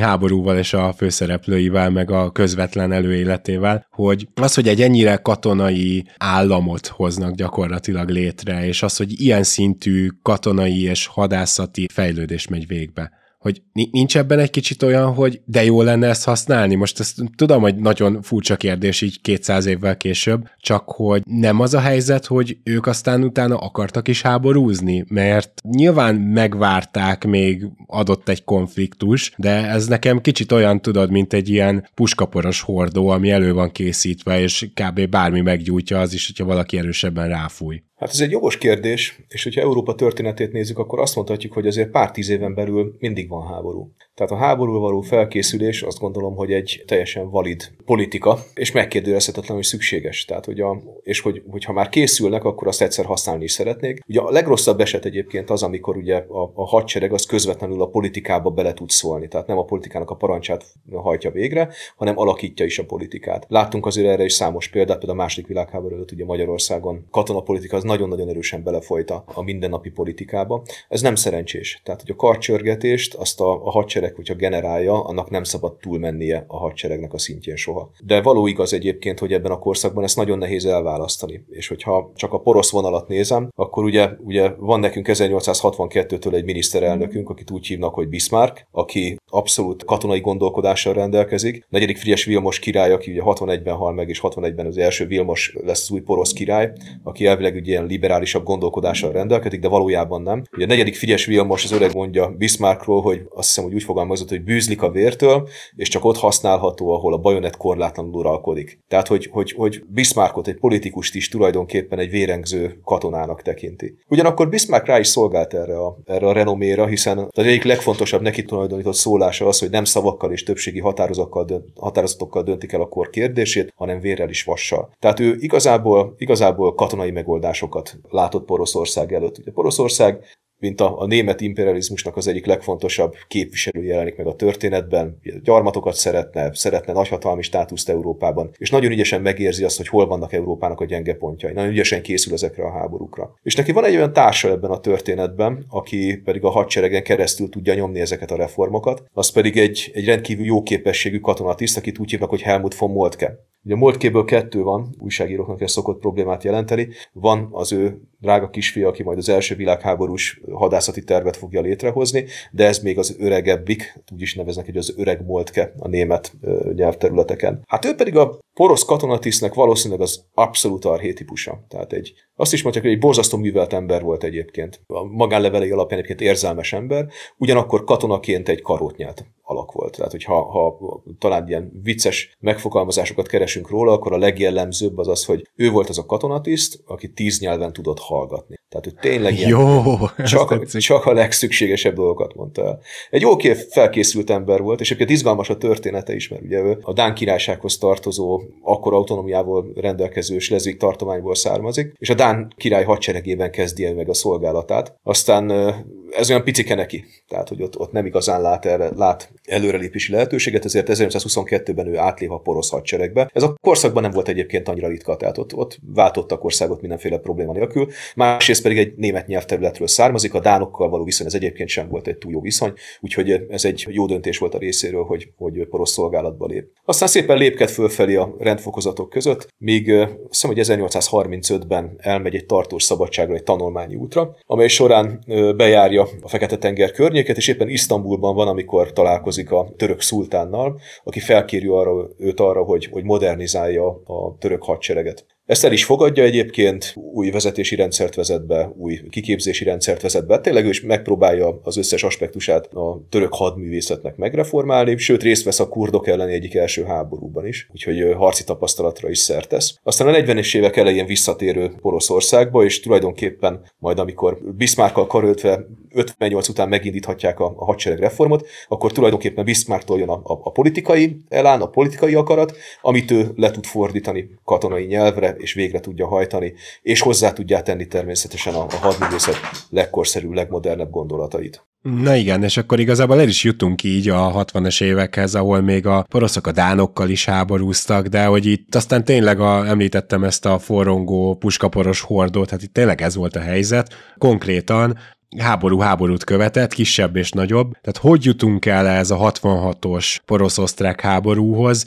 S1: háborúval és a főszereplőivel, meg a közvetlen előéletével, hogy az, hogy egy ennyire katonai államot hoznak gyakorlatilag létre, és az, hogy ilyen szintű katonai és hadászati fejlődés megy végbe hogy nincs ebben egy kicsit olyan, hogy de jó lenne ezt használni? Most ezt tudom, hogy nagyon furcsa kérdés így 200 évvel később, csak hogy nem az a helyzet, hogy ők aztán utána akartak is háborúzni, mert nyilván megvárták még adott egy konfliktus, de ez nekem kicsit olyan tudod, mint egy ilyen puskaporos hordó, ami elő van készítve, és kb. bármi meggyújtja az is, hogyha valaki erősebben ráfúj.
S2: Hát ez egy jogos kérdés, és hogyha Európa történetét nézzük, akkor azt mondhatjuk, hogy azért pár tíz éven belül mindig van háború. Tehát a háborúra való felkészülés azt gondolom, hogy egy teljesen valid politika, és megkérdőjelezhetetlen, hogy szükséges. Tehát, hogy a, és hogy, hogyha már készülnek, akkor azt egyszer használni is szeretnék. Ugye a legrosszabb eset egyébként az, amikor ugye a, a hadsereg az közvetlenül a politikába bele tud szólni. Tehát nem a politikának a parancsát hajtja végre, hanem alakítja is a politikát. Láttunk azért erre is számos példát, például a második világháború előtt ugye Magyarországon katonapolitika az nagyon-nagyon erősen belefolyta a mindennapi politikába. Ez nem szerencsés. Tehát, hogy a karcsörgetést azt a, a hadsereg, hogyha generálja, annak nem szabad túlmennie a hadseregnek a szintjén soha. De való igaz egyébként, hogy ebben a korszakban ezt nagyon nehéz elválasztani. És hogyha csak a porosz vonalat nézem, akkor ugye, ugye van nekünk 1862-től egy miniszterelnökünk, akit úgy hívnak, hogy Bismarck, aki abszolút katonai gondolkodással rendelkezik. Negyedik Frigyes Vilmos király, aki ugye 61-ben hal meg, és 61-ben az első Vilmos lesz új porosz király, aki elvileg ugye ilyen liberálisabb gondolkodással rendelkezik, de valójában nem. Ugye a negyedik Frigyes Vilmos az öreg mondja Bismarckról, hogy azt hiszem, hogy úgy fogalmazott, hogy bűzlik a vértől, és csak ott használható, ahol a bajonet korlátlanul uralkodik. Tehát, hogy, hogy, hogy Bismarckot egy politikust is tulajdonképpen egy vérengző katonának tekinti. Ugyanakkor Bismarck rá is szolgált erre a, erre a renoméra, hiszen az egyik legfontosabb neki tulajdonított szólása az, hogy nem szavakkal és többségi dönt, határozatokkal döntik el a kor kérdését, hanem vérrel is vassal. Tehát ő igazából, igazából katonai megoldásokat látott Poroszország előtt. Ugye Poroszország mint a, a német imperializmusnak az egyik legfontosabb képviselő jelenik meg a történetben. Gyarmatokat szeretne, szeretne nagyhatalmi státuszt Európában, és nagyon ügyesen megérzi azt, hogy hol vannak Európának a gyenge pontjai. Nagyon ügyesen készül ezekre a háborúkra. És neki van egy olyan társa ebben a történetben, aki pedig a hadseregen keresztül tudja nyomni ezeket a reformokat, az pedig egy, egy rendkívül jó képességű katonatiszt, akit úgy hívnak, hogy Helmut von Moltke. Ugye Moltkéből kettő van, újságíróknak ez szokott problémát jelenteni. Van az ő drága kisfia, aki majd az első világháborús hadászati tervet fogja létrehozni, de ez még az öregebbik, úgy is neveznek, hogy az öreg Moltke a német nyelvterületeken. Hát ő pedig a porosz katonatisztnek valószínűleg az abszolút arhétipusa. Tehát egy, azt is mondják, hogy egy borzasztó művelt ember volt egyébként. A magánlevelei alapján egyébként érzelmes ember, ugyanakkor katonaként egy karótnyát alak volt. Tehát, hogyha ha talán ilyen vicces megfogalmazásokat keresünk róla, akkor a legjellemzőbb az az, hogy ő volt az a katonatiszt, aki tíz nyelven tudott hallgatni. Tehát ő tényleg ilyen,
S1: Jó,
S2: csak, csak a legszükségesebb dolgokat mondta el. Egy jó felkészült ember volt, és egyébként izgalmas a története is, mert ugye ő a Dán királysághoz tartozó, akkor autonomiával rendelkező Slezvig tartományból származik, és a Dán király hadseregében kezdi el meg a szolgálatát. Aztán ez olyan picike neki, tehát hogy ott, ott nem igazán lát, erre, lát előrelépési lehetőséget, ezért 1922-ben ő átlép a porosz hadseregbe. Ez a korszakban nem volt egyébként annyira ritka, tehát ott, ott váltottak országot mindenféle probléma nélkül. Másrészt pedig egy német nyelvterületről származik, a dánokkal való viszony ez egyébként sem volt egy túl jó viszony, úgyhogy ez egy jó döntés volt a részéről, hogy, hogy porosz szolgálatba lép. Aztán szépen lépked fölfelé a rendfokozatok között, míg azt hiszem, hogy 1835-ben elmegy egy tartós szabadságra, egy tanulmányi útra, amely során bejárja a Fekete-tenger környéket, és éppen Isztambulban van, amikor találkozik a török szultánnal, aki felkéri arra, őt arra, hogy, hogy modernizálja a török hadsereget. Ezt el is fogadja egyébként, új vezetési rendszert vezet be, új kiképzési rendszert vezet be. Tényleg ő is megpróbálja az összes aspektusát a török hadművészetnek megreformálni, sőt részt vesz a kurdok elleni egyik első háborúban is, úgyhogy harci tapasztalatra is szertesz. Aztán a 40-es évek elején visszatérő Poroszországba, és tulajdonképpen majd amikor Bismarckkal karöltve 58 után megindíthatják a, a hadsereg reformot, akkor tulajdonképpen Bismarcktól jön a, a, a politikai elán, a politikai akarat, amit ő le tud fordítani katonai nyelvre, és végre tudja hajtani, és hozzá tudja tenni természetesen a, a hadművészet legkorszerűbb, legmodernebb gondolatait.
S1: Na igen, és akkor igazából el is jutunk így a 60-es évekhez, ahol még a poroszok a dánokkal is háborúztak, de hogy itt aztán tényleg a, említettem ezt a forrongó puskaporos hordót, hát itt tényleg ez volt a helyzet. Konkrétan háború háborút követett, kisebb és nagyobb. Tehát hogy jutunk el ez a 66-os porosz-osztrák háborúhoz?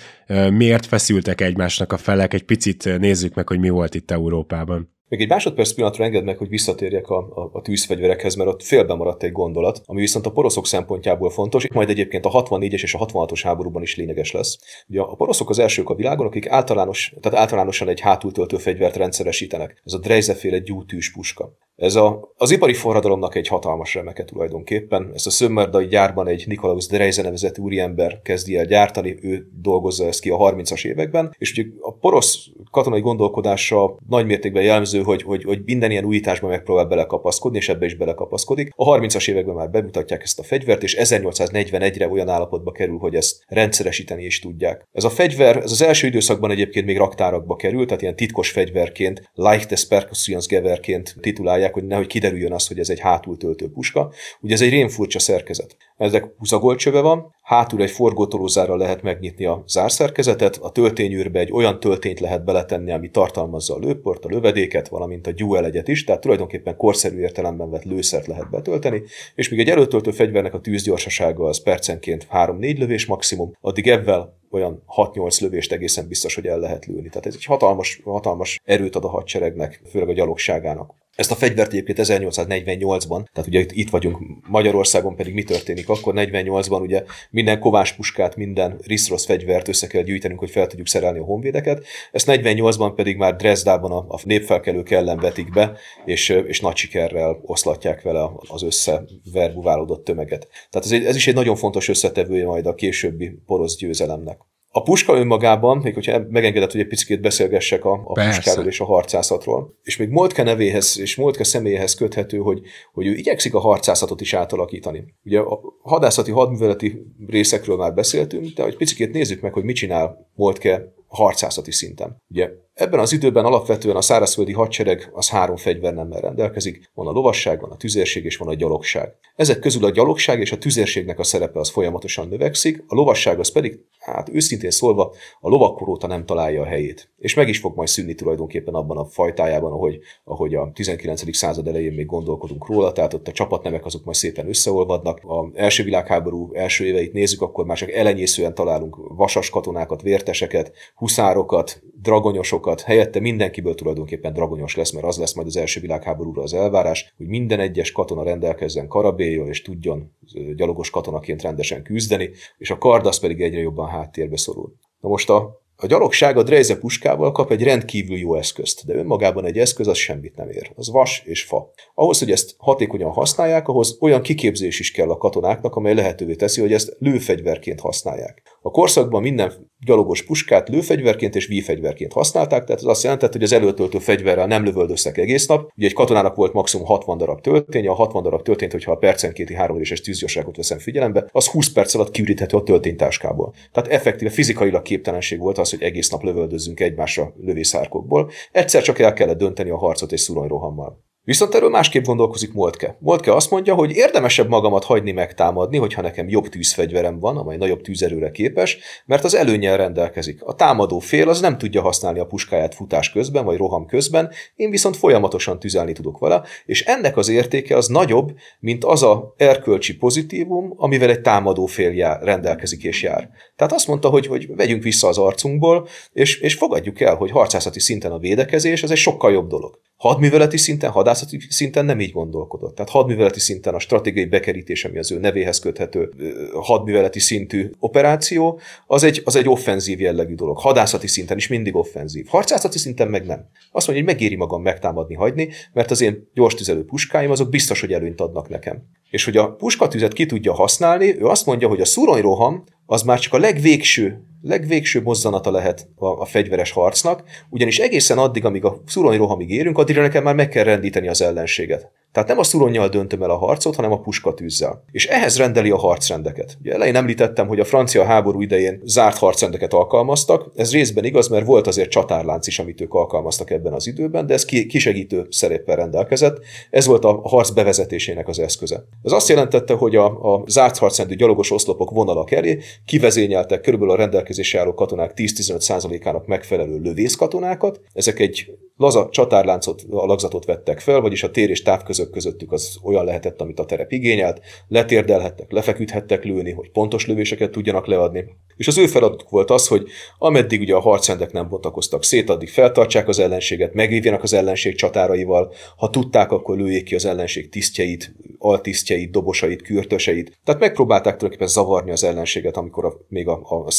S1: Miért feszültek egymásnak a felek? Egy picit nézzük meg, hogy mi volt itt Európában.
S2: Még egy másodperc pillanatra engedd meg, hogy visszatérjek a, a, a tűzfegyverekhez, mert ott félbe maradt egy gondolat, ami viszont a poroszok szempontjából fontos, majd egyébként a 64-es és a 66-os háborúban is lényeges lesz. Ugye a poroszok az elsők a világon, akik általános, tehát általánosan egy hátultöltő fegyvert rendszeresítenek. Ez a Dreizeféle gyújtűs puska. Ez a, az ipari forradalomnak egy hatalmas remeke tulajdonképpen. Ezt a szömmerdai gyárban egy Nikolaus Dreize nevezett úriember kezdi el gyártani, ő dolgozza ezt ki a 30-as években, és ugye a porosz katonai gondolkodása nagy mértékben jellemző, hogy, hogy, hogy minden ilyen újításban megpróbál belekapaszkodni, és ebbe is belekapaszkodik. A 30-as években már bemutatják ezt a fegyvert, és 1841-re olyan állapotba kerül, hogy ezt rendszeresíteni is tudják. Ez a fegyver, ez az első időszakban egyébként még raktárakba került, tehát ilyen titkos fegyverként, Leichtes Percussions Geverként titulálják, hogy nehogy kiderüljön az, hogy ez egy hátultöltő puska. Ugye ez egy rémfurcsa szerkezet. Ezek húzagolcsöve van, hátul egy forgótolózárral lehet megnyitni a zárszerkezetet, a töltényűrbe egy olyan töltényt lehet beletenni, ami tartalmazza a lőport, a lövedéket, valamint a gyúelegyet is, tehát tulajdonképpen korszerű értelemben vett lőszert lehet betölteni, és még egy előtöltő fegyvernek a tűzgyorsasága az percenként 3-4 lövés maximum, addig ebben olyan 6-8 lövést egészen biztos, hogy el lehet lőni. Tehát ez egy hatalmas, hatalmas erőt ad a hadseregnek, főleg a gyalogságának. Ezt a fegyvert egyébként 1848-ban, tehát ugye itt, vagyunk Magyarországon, pedig mi történik akkor? 48-ban ugye minden kovás puskát, minden riszrosz fegyvert össze kell gyűjtenünk, hogy fel tudjuk szerelni a honvédeket. Ezt 48-ban pedig már Dresdában a, a népfelkelők ellen vetik be, és, és nagy sikerrel oszlatják vele az összeverbuválódott tömeget. Tehát ez, egy, ez is egy nagyon fontos összetevője majd a későbbi porosz győzelemnek. A puska önmagában, még hogyha megengedett, hogy egy picit beszélgessek a, a puskáról és a harcászatról, és még Moltke nevéhez és Moltke személyéhez köthető, hogy, hogy ő igyekszik a harcászatot is átalakítani. Ugye a hadászati hadműveleti részekről már beszéltünk, de hogy picit nézzük meg, hogy mit csinál Moltke harcászati szinten. Ugye Ebben az időben alapvetően a szárazföldi hadsereg az három fegyvernemmel rendelkezik, van a lovasság, van a tüzérség és van a gyalogság. Ezek közül a gyalogság és a tüzérségnek a szerepe az folyamatosan növekszik, a lovasság az pedig, hát őszintén szólva, a lovakkor óta nem találja a helyét. És meg is fog majd szűnni tulajdonképpen abban a fajtájában, ahogy, ahogy a 19. század elején még gondolkodunk róla, tehát ott a csapatnemek azok majd szépen összeolvadnak. A első világháború első éveit nézzük, akkor már csak elenyészően találunk vasas katonákat, vérteseket, huszárokat, dragonyosokat, helyette mindenkiből tulajdonképpen dragonyos lesz, mert az lesz majd az első világháborúra az elvárás, hogy minden egyes katona rendelkezzen karabélyjal, és tudjon gyalogos katonaként rendesen küzdeni, és a kard az pedig egyre jobban háttérbe szorul. Na most a a gyalogság a Dreyze puskával kap egy rendkívül jó eszközt, de önmagában egy eszköz az semmit nem ér. Az vas és fa. Ahhoz, hogy ezt hatékonyan használják, ahhoz olyan kiképzés is kell a katonáknak, amely lehetővé teszi, hogy ezt lőfegyverként használják. A korszakban minden gyalogos puskát lőfegyverként és vífegyverként használták, tehát ez azt jelentett, hogy az előtöltő fegyverrel nem lövöldöztek egész nap. Ugye egy katonának volt maximum 60 darab tölténye, a 60 darab töltényt, hogyha a percenkéti éves tűzgyorságot veszem figyelembe, az 20 perc alatt kiüríthető a tölténytáskából. Tehát effektíve fizikailag képtelenség volt az, hogy egész nap lövöldözzünk egymásra lövészárkokból. Egyszer csak el kellett dönteni a harcot egy szuronyrohammal. Viszont erről másképp gondolkozik Moltke. Moltke azt mondja, hogy érdemesebb magamat hagyni megtámadni, hogyha nekem jobb tűzfegyverem van, amely nagyobb tűzerőre képes, mert az előnyel rendelkezik. A támadó fél az nem tudja használni a puskáját futás közben vagy roham közben, én viszont folyamatosan tüzelni tudok vele, és ennek az értéke az nagyobb, mint az a erkölcsi pozitívum, amivel egy támadó fél jár, rendelkezik és jár. Tehát azt mondta, hogy, hogy vegyünk vissza az arcunkból, és, és fogadjuk el, hogy harcászati szinten a védekezés az egy sokkal jobb dolog. Hadműveleti szinten, hadászati szinten nem így gondolkodott. Tehát hadműveleti szinten a stratégiai bekerítés, ami az ő nevéhez köthető hadműveleti szintű operáció, az egy, az egy offenzív jellegű dolog. Hadászati szinten is mindig offenzív. Harcászati szinten meg nem. Azt mondja, hogy megéri magam megtámadni, hagyni, mert az én gyors tüzelő puskáim azok biztos, hogy előnyt adnak nekem. És hogy a puskatüzet ki tudja használni, ő azt mondja, hogy a szuronyroham az már csak a legvégső legvégső mozzanata lehet a, a fegyveres harcnak, ugyanis egészen addig, amíg a szurony rohamig érünk, addigra nekem már meg kell rendíteni az ellenséget. Tehát nem a szuronnyal döntöm el a harcot, hanem a puskatűzzel. És ehhez rendeli a harcrendeket. Ugye elején említettem, hogy a francia háború idején zárt harcrendeket alkalmaztak. Ez részben igaz, mert volt azért csatárlánc is, amit ők alkalmaztak ebben az időben, de ez kisegítő szereppel rendelkezett. Ez volt a harc bevezetésének az eszköze. Ez azt jelentette, hogy a, a zárt harcrendű gyalogos oszlopok vonalak elé kivezényeltek körülbelül a rendelkezésre álló katonák 10-15%-ának megfelelő lövészkatonákat. Ezek egy laza csatárláncot, alakzatot vettek fel, vagyis a tér és táv között közöttük az olyan lehetett, amit a terep igényelt, letérdelhettek, lefeküdhettek lőni, hogy pontos lövéseket tudjanak leadni. És az ő feladatuk volt az, hogy ameddig ugye a harcrendek nem bontakoztak szét, addig feltartsák az ellenséget, megvívjanak az ellenség csatáraival, ha tudták, akkor lőjék ki az ellenség tisztjeit, altisztjeit, dobosait, kürtöseit. Tehát megpróbálták tulajdonképpen zavarni az ellenséget, amikor a, még a, a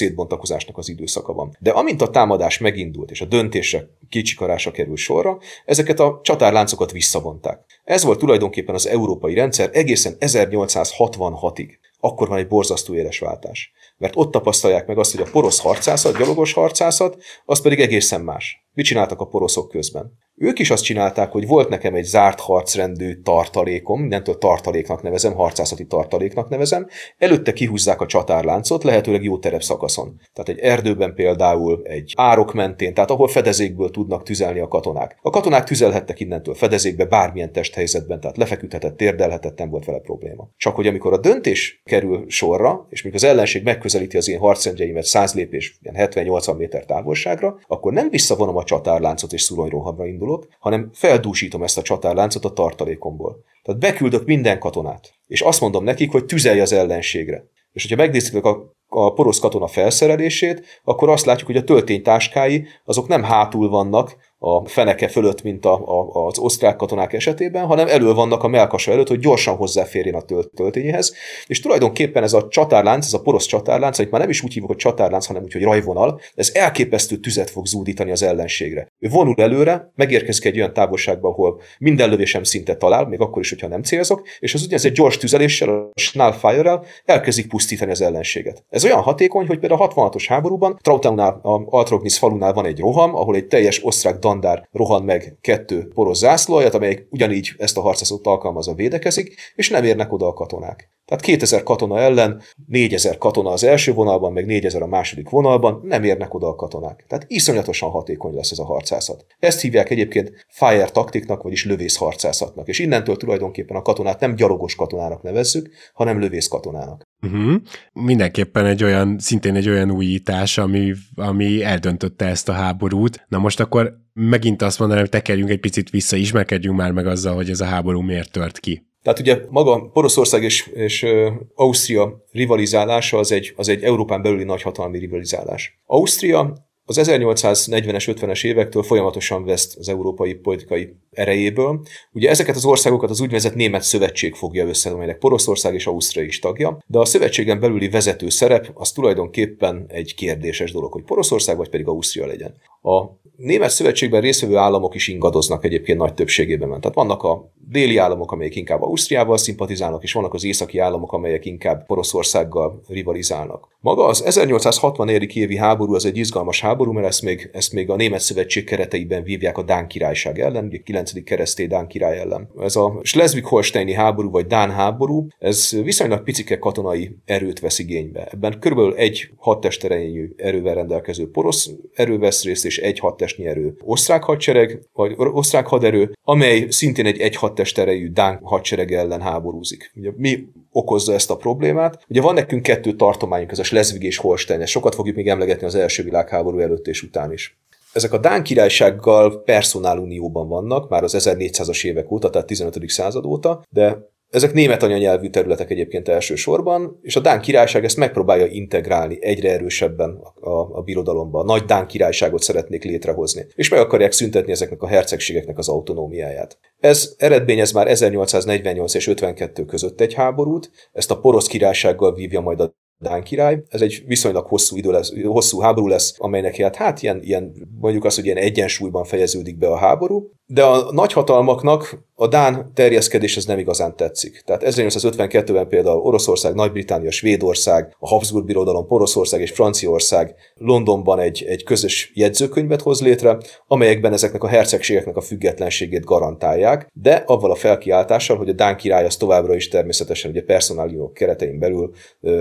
S2: szétbontakozásnak az időszaka van. De amint a támadás megindult, és a döntésre kicsikarása kerül sorra, ezeket a csatárláncokat visszavonták. Ez volt tulajdonképpen az európai rendszer egészen 1866-ig. Akkor van egy borzasztó éles váltás. Mert ott tapasztalják meg azt, hogy a porosz harcászat, gyalogos harcászat, az pedig egészen más. Mit csináltak a poroszok közben? Ők is azt csinálták, hogy volt nekem egy zárt harcrendű tartalékom, mindentől tartaléknak nevezem, harcászati tartaléknak nevezem, előtte kihúzzák a csatárláncot, lehetőleg jó terep szakaszon. Tehát egy erdőben például, egy árok mentén, tehát ahol fedezékből tudnak tüzelni a katonák. A katonák tüzelhettek innentől fedezékbe bármilyen testhelyzetben, tehát lefeküdhetett, térdelhetett, nem volt vele probléma. Csak hogy amikor a döntés kerül sorra, és mikor az ellenség megközelíti az én harcrendjeimet 100 lépés, ilyen 70-80 méter távolságra, akkor nem visszavonom a csatárláncot és szuronyrohamra indulok, hanem feldúsítom ezt a csatárláncot a tartalékomból. Tehát beküldök minden katonát, és azt mondom nekik, hogy tüzelj az ellenségre. És hogyha megnézitek a, a porosz katona felszerelését, akkor azt látjuk, hogy a tölténytáskái azok nem hátul vannak, a feneke fölött, mint a, a, az osztrák katonák esetében, hanem elő vannak a melkasa előtt, hogy gyorsan hozzáférjen a tölt, töltényéhez. És tulajdonképpen ez a csatárlánc, ez a porosz csatárlánc, amit már nem is úgy hívok, hogy csatárlánc, hanem úgy, hogy rajvonal, ez elképesztő tüzet fog zúdítani az ellenségre. Ő vonul előre, megérkezik egy olyan távolságba, ahol minden lövésem szinte talál, még akkor is, hogyha nem célzok, és az egy gyors tüzeléssel, a Schnellfire-rel elkezdik pusztítani az ellenséget. Ez olyan hatékony, hogy például a 66-os háborúban Trautaunál, a Altrognis falunál van egy roham, ahol egy teljes osztrák dandár rohan meg kettő poros zászlóját, amelyek ugyanígy ezt a harcászót alkalmazva védekezik, és nem érnek oda a katonák. Tehát 2000 katona ellen 4000 katona az első vonalban, meg 4000 a második vonalban, nem érnek oda a katonák. Tehát iszonyatosan hatékony lesz ez a harcászat. Ezt hívják egyébként fire taktiknak, vagyis lövész harcászatnak. És innentől tulajdonképpen a katonát nem gyalogos katonának nevezzük, hanem lövész katonának.
S1: Uh-huh. Mindenképpen egy olyan, szintén egy olyan újítás, ami, ami eldöntötte ezt a háborút. Na most akkor megint azt mondanám, hogy tekerjünk egy picit vissza, ismerkedjünk már meg azzal, hogy ez a háború miért tört ki.
S2: Tehát ugye maga Poroszország és, és Ausztria rivalizálása az egy, az egy Európán belüli nagyhatalmi rivalizálás. Ausztria az 1840-es, 50-es évektől folyamatosan veszt az európai politikai erejéből. Ugye ezeket az országokat az úgynevezett Német Szövetség fogja össze, amelynek Poroszország és Ausztria is tagja, de a szövetségen belüli vezető szerep az tulajdonképpen egy kérdéses dolog, hogy Poroszország vagy pedig Ausztria legyen. A Német Szövetségben részvevő államok is ingadoznak egyébként nagy többségében. Tehát vannak a déli államok, amelyek inkább Ausztriával szimpatizálnak, és vannak az északi államok, amelyek inkább Poroszországgal rivalizálnak. Maga az 1864. évi háború az egy izgalmas háború, mert ezt még, ezt még a Német Szövetség kereteiben vívják a Dán királyság ellen, ugye 9. keresztély Dán király ellen. Ez a Schleswig-Holsteini háború, vagy Dán háború, ez viszonylag picike katonai erőt vesz igénybe. Ebben körülbelül egy hadtesterejű erővel rendelkező porosz erő vesz részt, és egy hadtestnyi erő osztrák hadsereg, vagy osztrák haderő, amely szintén egy egy hadtesterejű Dán hadsereg ellen háborúzik. Ugye mi okozza ezt a problémát? Ugye van nekünk kettő tartományunk, ez a Schleswig és Holstein, sokat fogjuk még emlegetni az első világháború előtt és után is. Ezek a Dán királysággal personálunióban vannak, már az 1400-as évek óta, tehát 15. század óta, de ezek német anyanyelvű területek egyébként elsősorban, és a Dán királyság ezt megpróbálja integrálni egyre erősebben a, a birodalomba. A nagy Dán királyságot szeretnék létrehozni, és meg akarják szüntetni ezeknek a hercegségeknek az autonómiáját. Ez eredményez már 1848 és 52 között egy háborút, ezt a porosz királysággal vívja majd a Dán király. Ez egy viszonylag hosszú idő lesz, hosszú háború lesz, amelynek hát, hát ilyen, ilyen, mondjuk azt, hogy ilyen egyensúlyban fejeződik be a háború, de a nagyhatalmaknak a Dán terjeszkedés az nem igazán tetszik. Tehát 1852-ben például Oroszország, Nagy-Britannia, Svédország, a Habsburg Birodalom, Poroszország és Franciaország Londonban egy, egy közös jegyzőkönyvet hoz létre, amelyekben ezeknek a hercegségeknek a függetlenségét garantálják, de avval a felkiáltással, hogy a Dán király az továbbra is természetesen ugye personáliók keretein belül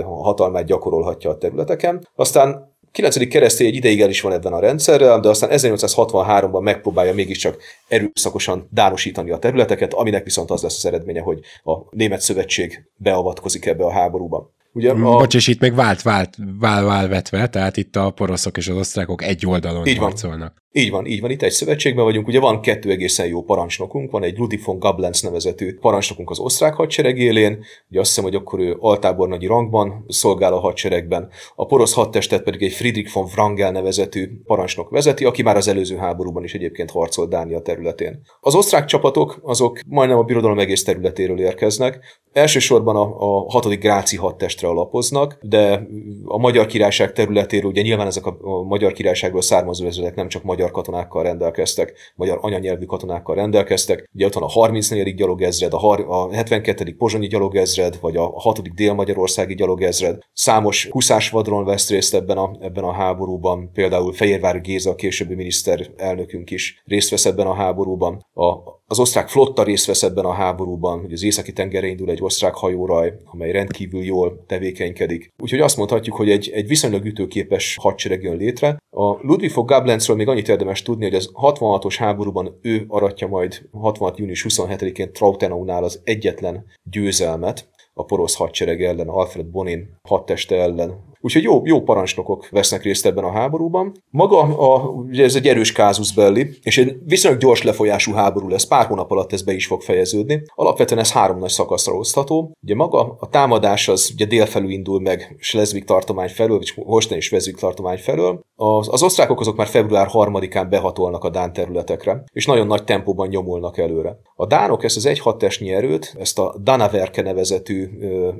S2: hatalmát gyakorolhatja a területeken. Aztán 9. keresztély egy ideig el is van ebben a rendszerrel, de aztán 1863-ban megpróbálja mégiscsak erőszakosan dánosítani a területeket, aminek viszont az lesz az eredménye, hogy a Német Szövetség beavatkozik ebbe a háborúba.
S1: Ugye a... Bocs, és itt még vált, vált, vál, vál vetve, tehát itt a poroszok és az osztrákok egy oldalon
S2: Így van.
S1: harcolnak.
S2: Így van, így van, itt egy szövetségben vagyunk, ugye van kettő egészen jó parancsnokunk, van egy Ludwig von Gablenz nevezetű parancsnokunk az osztrák hadsereg élén, ugye azt hiszem, hogy akkor ő altábornagyi rangban szolgál a hadseregben, a porosz hadtestet pedig egy Friedrich von Wrangel nevezetű parancsnok vezeti, aki már az előző háborúban is egyébként harcolt Dánia területén. Az osztrák csapatok azok majdnem a birodalom egész területéről érkeznek, elsősorban a, a hatodik Gráci hadtestre alapoznak, de a Magyar Királyság területéről, ugye nyilván ezek a, a Magyar Királyságból származó ezredek nem csak magyar katonákkal rendelkeztek, magyar anyanyelvű katonákkal rendelkeztek, ugye ott van a 34. gyalogezred, a, a 72. pozsonyi gyalogezred, vagy a 6. dél-magyarországi gyalogezred. Számos huszás vadron vesz részt ebben a, ebben a háborúban, például Fehérvári Géza, a későbbi miniszterelnökünk is részt vesz ebben a háborúban. A, az osztrák flotta részt vesz ebben a háborúban, hogy az északi tengerre indul egy osztrák hajóraj, amely rendkívül jól tevékenykedik. Úgyhogy azt mondhatjuk, hogy egy, egy viszonylag ütőképes hadsereg jön létre. A Ludwig von Gablenzről még annyit érdemes tudni, hogy az 66-os háborúban ő aratja majd 66. június 27-én Trautenaunál az egyetlen győzelmet, a porosz hadsereg ellen, Alfred Bonin hadteste ellen, Úgyhogy jó, jó parancsnokok vesznek részt ebben a háborúban. Maga a, ugye ez egy erős kázus belli, és egy viszonylag gyors lefolyású háború lesz, pár hónap alatt ez be is fog fejeződni. Alapvetően ez három nagy szakaszra osztható. Ugye maga a támadás az ugye délfelül indul meg Schleswig tartomány felől, vagy Holstein és Schleswig tartomány felől. Az, az osztrákok azok már február 3-án behatolnak a Dán területekre, és nagyon nagy tempóban nyomulnak előre. A dánok ezt az egy testnyi erőt, ezt a Danaverke nevezetű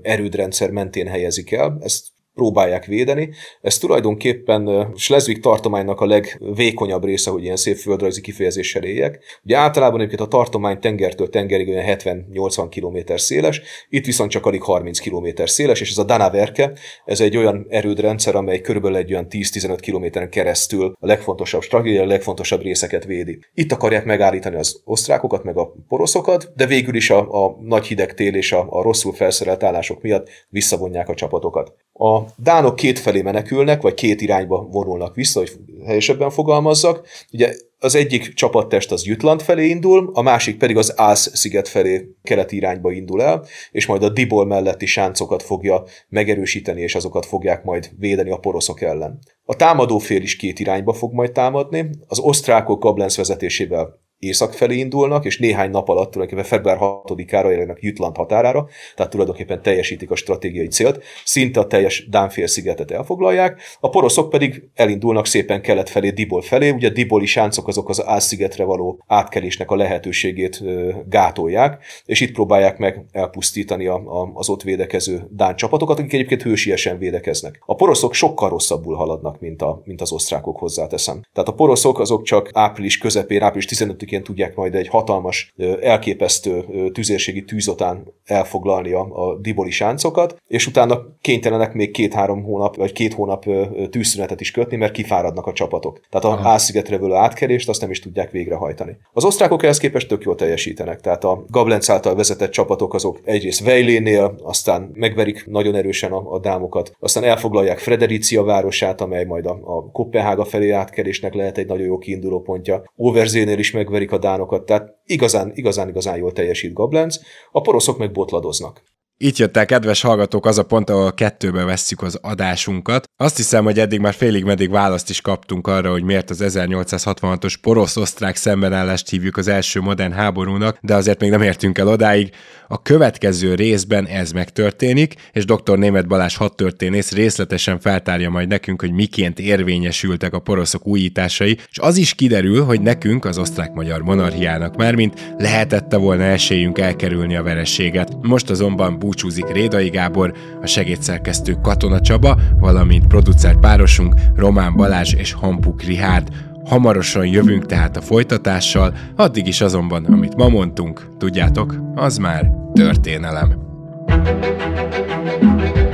S2: erődrendszer mentén helyezik el, ezt próbálják védeni. Ez tulajdonképpen Schleswig tartománynak a legvékonyabb része, hogy ilyen szép földrajzi kifejezéssel éljek. Ugye általában egyébként a tartomány tengertől tengerig olyan 70-80 km széles, itt viszont csak alig 30 km széles, és ez a Danaverke, ez egy olyan erődrendszer, amely körülbelül egy olyan 10-15 kilométeren keresztül a legfontosabb stratégia, a legfontosabb részeket védi. Itt akarják megállítani az osztrákokat, meg a poroszokat, de végül is a, a nagy hideg tél és a, a rosszul felszerelt állások miatt visszavonják a csapatokat. A dánok két felé menekülnek, vagy két irányba vonulnak vissza, hogy helyesebben fogalmazzak. Ugye az egyik csapattest az Jütland felé indul, a másik pedig az Ász sziget felé keleti irányba indul el, és majd a Dibol melletti sáncokat fogja megerősíteni, és azokat fogják majd védeni a poroszok ellen. A támadó fél is két irányba fog majd támadni, az osztrákok Gablenz vezetésével észak felé indulnak, és néhány nap alatt tulajdonképpen február 6-ára érnek Jütland határára, tehát tulajdonképpen teljesítik a stratégiai célt, szinte a teljes Dánfél-szigetet elfoglalják, a poroszok pedig elindulnak szépen kelet felé, Dibol felé, ugye Diboli sáncok azok az Ász-szigetre való átkelésnek a lehetőségét gátolják, és itt próbálják meg elpusztítani az ott védekező Dán csapatokat, akik egyébként hősiesen védekeznek. A poroszok sokkal rosszabbul haladnak, mint, a, mint az osztrákok hozzáteszem. Tehát a poroszok azok csak április közepén, április 15 25-én tudják majd egy hatalmas, elképesztő tüzérségi tűzotán elfoglalni a, a diboli sáncokat, és utána kénytelenek még két-három hónap, vagy két hónap tűzszünetet is kötni, mert kifáradnak a csapatok. Tehát a Ászigetre való átkerést azt nem is tudják végrehajtani. Az osztrákok ehhez képest tök jól teljesítenek, tehát a Gablenc által vezetett csapatok azok egyrészt Vejlénél, aztán megverik nagyon erősen a, a dámokat, aztán elfoglalják Fredericia városát, amely majd a, a Kopenhága felé átkerésnek lehet egy nagyon jó kiinduló pontja. Overzénél is meg megverik a dánokat, tehát igazán, igazán, igazán jól teljesít Goblenz, a poroszok meg botladoznak.
S1: Itt jött el, kedves hallgatók, az a pont, ahol kettőbe vesszük az adásunkat. Azt hiszem, hogy eddig már félig meddig választ is kaptunk arra, hogy miért az 1866-os porosz-osztrák szembenállást hívjuk az első modern háborúnak, de azért még nem értünk el odáig. A következő részben ez megtörténik, és dr. Német Balázs hadtörténész részletesen feltárja majd nekünk, hogy miként érvényesültek a poroszok újításai, és az is kiderül, hogy nekünk, az osztrák-magyar monarchiának mármint lehetette volna esélyünk elkerülni a verességet. Most azonban búcsúzik Rédai Gábor, a segédszerkesztő Katona Csaba, valamint producer párosunk Román Balázs és Hampuk Rihárd. Hamarosan jövünk tehát a folytatással, addig is azonban, amit ma mondtunk, tudjátok, az már történelem. thank you